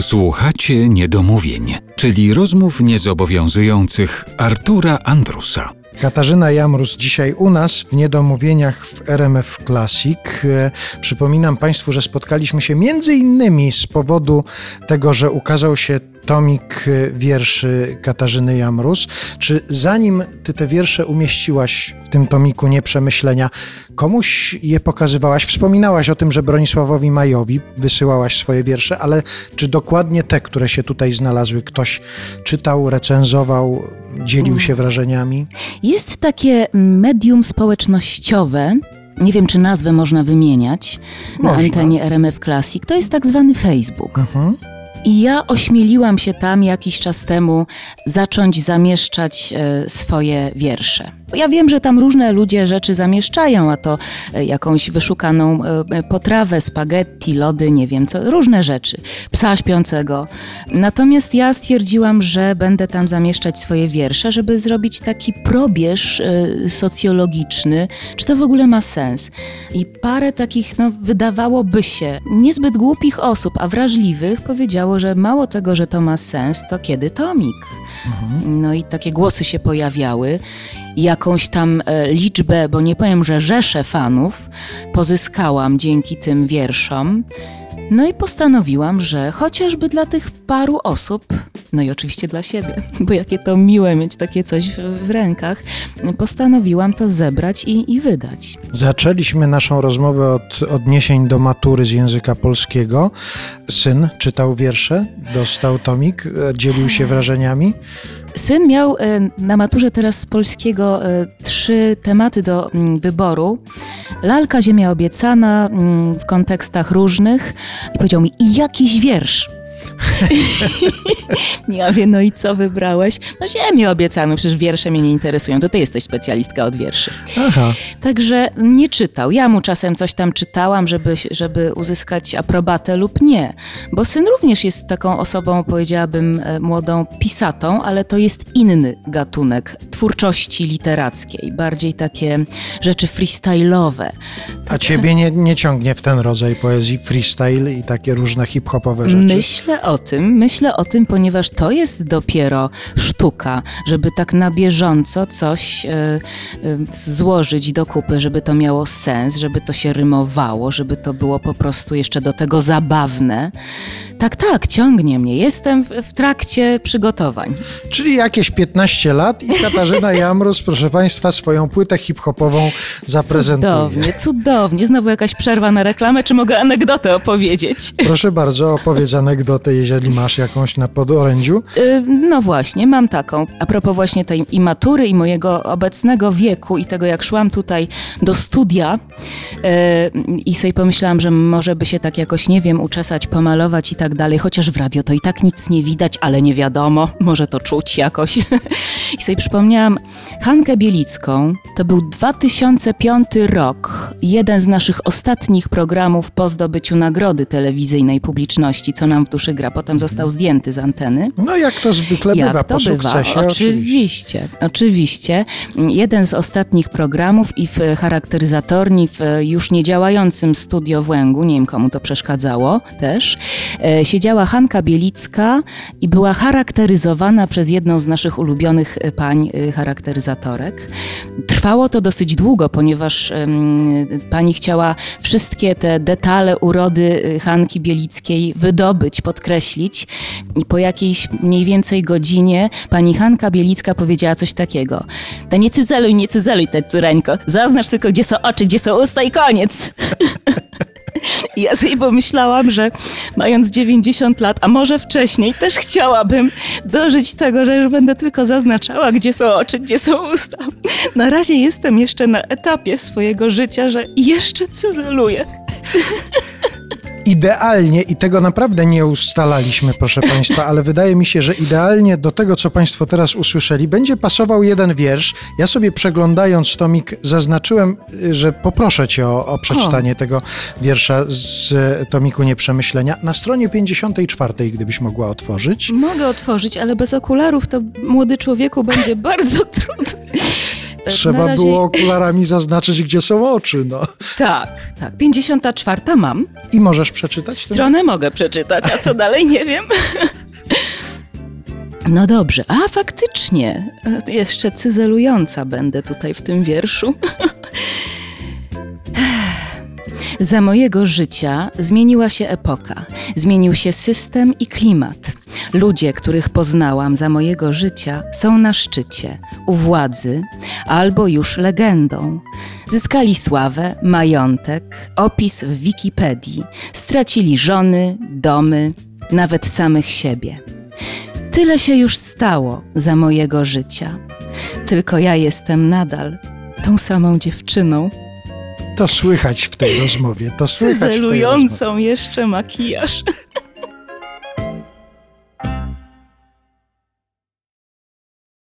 Słuchacie niedomówień, czyli rozmów niezobowiązujących Artura Andrusa. Katarzyna Jamrus dzisiaj u nas w Niedomówieniach w RMF Classic. E, Przypominam Państwu, że spotkaliśmy się między innymi z powodu tego, że ukazał się tomik e, wierszy Katarzyny Jamrus. Czy zanim Ty te wiersze umieściłaś w tym tomiku Nieprzemyślenia, komuś je pokazywałaś? Wspominałaś o tym, że Bronisławowi Majowi wysyłałaś swoje wiersze, ale czy dokładnie te, które się tutaj znalazły, ktoś czytał, recenzował, dzielił się wrażeniami? Jest takie medium społecznościowe. Nie wiem, czy nazwę można wymieniać na Można. antenie RMF Classic. To jest tak zwany Facebook. Mhm. I ja ośmieliłam się tam jakiś czas temu zacząć zamieszczać e, swoje wiersze. Bo Ja wiem, że tam różne ludzie rzeczy zamieszczają, a to e, jakąś wyszukaną e, potrawę, spaghetti, lody, nie wiem co, różne rzeczy. Psa śpiącego. Natomiast ja stwierdziłam, że będę tam zamieszczać swoje wiersze, żeby zrobić taki probierz e, socjologiczny, czy to w ogóle ma sens. I parę takich, no, wydawałoby się, niezbyt głupich osób, a wrażliwych powiedziało, że mało tego, że to ma sens, to kiedy tomik? No i takie głosy się pojawiały. Jakąś tam e, liczbę, bo nie powiem, że rzeszę fanów pozyskałam dzięki tym wierszom. No i postanowiłam, że chociażby dla tych paru osób, no i oczywiście dla siebie, bo jakie to miłe mieć takie coś w, w rękach, postanowiłam to zebrać i, i wydać. Zaczęliśmy naszą rozmowę od odniesień do matury z języka polskiego. Syn czytał wiersze, dostał tomik, e, dzielił się wrażeniami. Syn miał e, na maturze teraz z polskiego e, trzy tematy do mm, wyboru. Lalka, Ziemia obiecana mm, w kontekstach różnych. I powiedział mi, i jakiś wiersz. ja wiem, no i co wybrałeś? No Ziemię obiecaną, przecież wiersze mnie nie interesują. To ty jesteś specjalistka od wierszy. Aha, Także nie czytał. Ja mu czasem coś tam czytałam, żeby, żeby uzyskać aprobatę lub nie. Bo syn również jest taką osobą, powiedziałabym, e, młodą pisatą, ale to jest inny gatunek twórczości literackiej. Bardziej takie rzeczy freestyle'owe. a ciebie nie, nie ciągnie w ten rodzaj poezji freestyle i takie różne hip-hopowe rzeczy? Myślę o tym, myślę o tym, ponieważ to jest dopiero sztuka, żeby tak na bieżąco coś e, e, złożyć do kupy, żeby to miało sens, żeby to się rymowało, żeby to było po prostu jeszcze do tego zabawne. Tak, tak, ciągnie mnie. Jestem w, w trakcie przygotowań. Czyli jakieś 15 lat i Katarzyna Jamrus, proszę Państwa, swoją płytę hip-hopową zaprezentuje. Cudownie, cudownie. Znowu jakaś przerwa na reklamę, czy mogę anegdotę opowiedzieć? Proszę bardzo, opowiedz anegdotę, jeżeli masz jakąś na podorędziu. Y, No właśnie, mam taką. A propos właśnie tej i matury, i mojego obecnego wieku, i tego, jak szłam tutaj do studia, y, i sobie pomyślałam, że może by się tak jakoś, nie wiem, uczesać, pomalować i tak dalej, chociaż w radio to i tak nic nie widać, ale nie wiadomo, może to czuć jakoś. I sobie przypomniałam Hankę Bielicką. To był 2005 rok, jeden z naszych ostatnich programów po zdobyciu nagrody telewizyjnej publiczności, co nam w duszy gra. Potem został zdjęty z anteny. No jak to zwykle bywa Jak po to bywa? sukcesie. Oczywiście, oczywiście. Jeden z ostatnich programów i w charakteryzatorni w już niedziałającym studio w Łęgu, nie wiem komu to przeszkadzało też, e, siedziała Hanka Bielicka i była charakteryzowana przez jedną z naszych ulubionych e, pań e, charakteryzatorek. Trwało to dosyć długo, ponieważ pani chciała wszystkie te detale urody e, Hanki Bielickiej wydobyć, podkreślić. I po jakiejś mniej więcej godzinie pani Hanka Bielicka powiedziała coś takiego. To nie cyzeluj, nie cyzeluj, te córeńko. Zaznacz tylko, gdzie są oczy, gdzie są usta i koniec. I ja sobie pomyślałam, że mając 90 lat, a może wcześniej, też chciałabym dożyć tego, że już będę tylko zaznaczała, gdzie są oczy, gdzie są usta. Na razie jestem jeszcze na etapie swojego życia, że jeszcze cyzeluję. Idealnie, i tego naprawdę nie ustalaliśmy, proszę Państwa, ale wydaje mi się, że idealnie do tego, co Państwo teraz usłyszeli, będzie pasował jeden wiersz. Ja sobie przeglądając tomik zaznaczyłem, że poproszę Cię o, o przeczytanie tego wiersza z tomiku Nieprzemyślenia. Na stronie 54, gdybyś mogła otworzyć. Mogę otworzyć, ale bez okularów to młody człowieku będzie bardzo trudno. E, Trzeba razie... było okularami zaznaczyć, gdzie są oczy, no. Tak, tak. 54 mam. I możesz przeczytać? ten- Stronę mogę przeczytać, a co dalej nie wiem. No dobrze, a faktycznie, e, jeszcze cyzelująca będę tutaj w tym wierszu. Za mojego życia zmieniła się epoka, zmienił się system i klimat. Ludzie, których poznałam za mojego życia, są na szczycie, u władzy albo już legendą. Zyskali sławę, majątek, opis w Wikipedii, stracili żony, domy, nawet samych siebie. Tyle się już stało za mojego życia. Tylko ja jestem nadal tą samą dziewczyną, To słychać w tej rozmowie, to słychać cyzelującą jeszcze makijaż.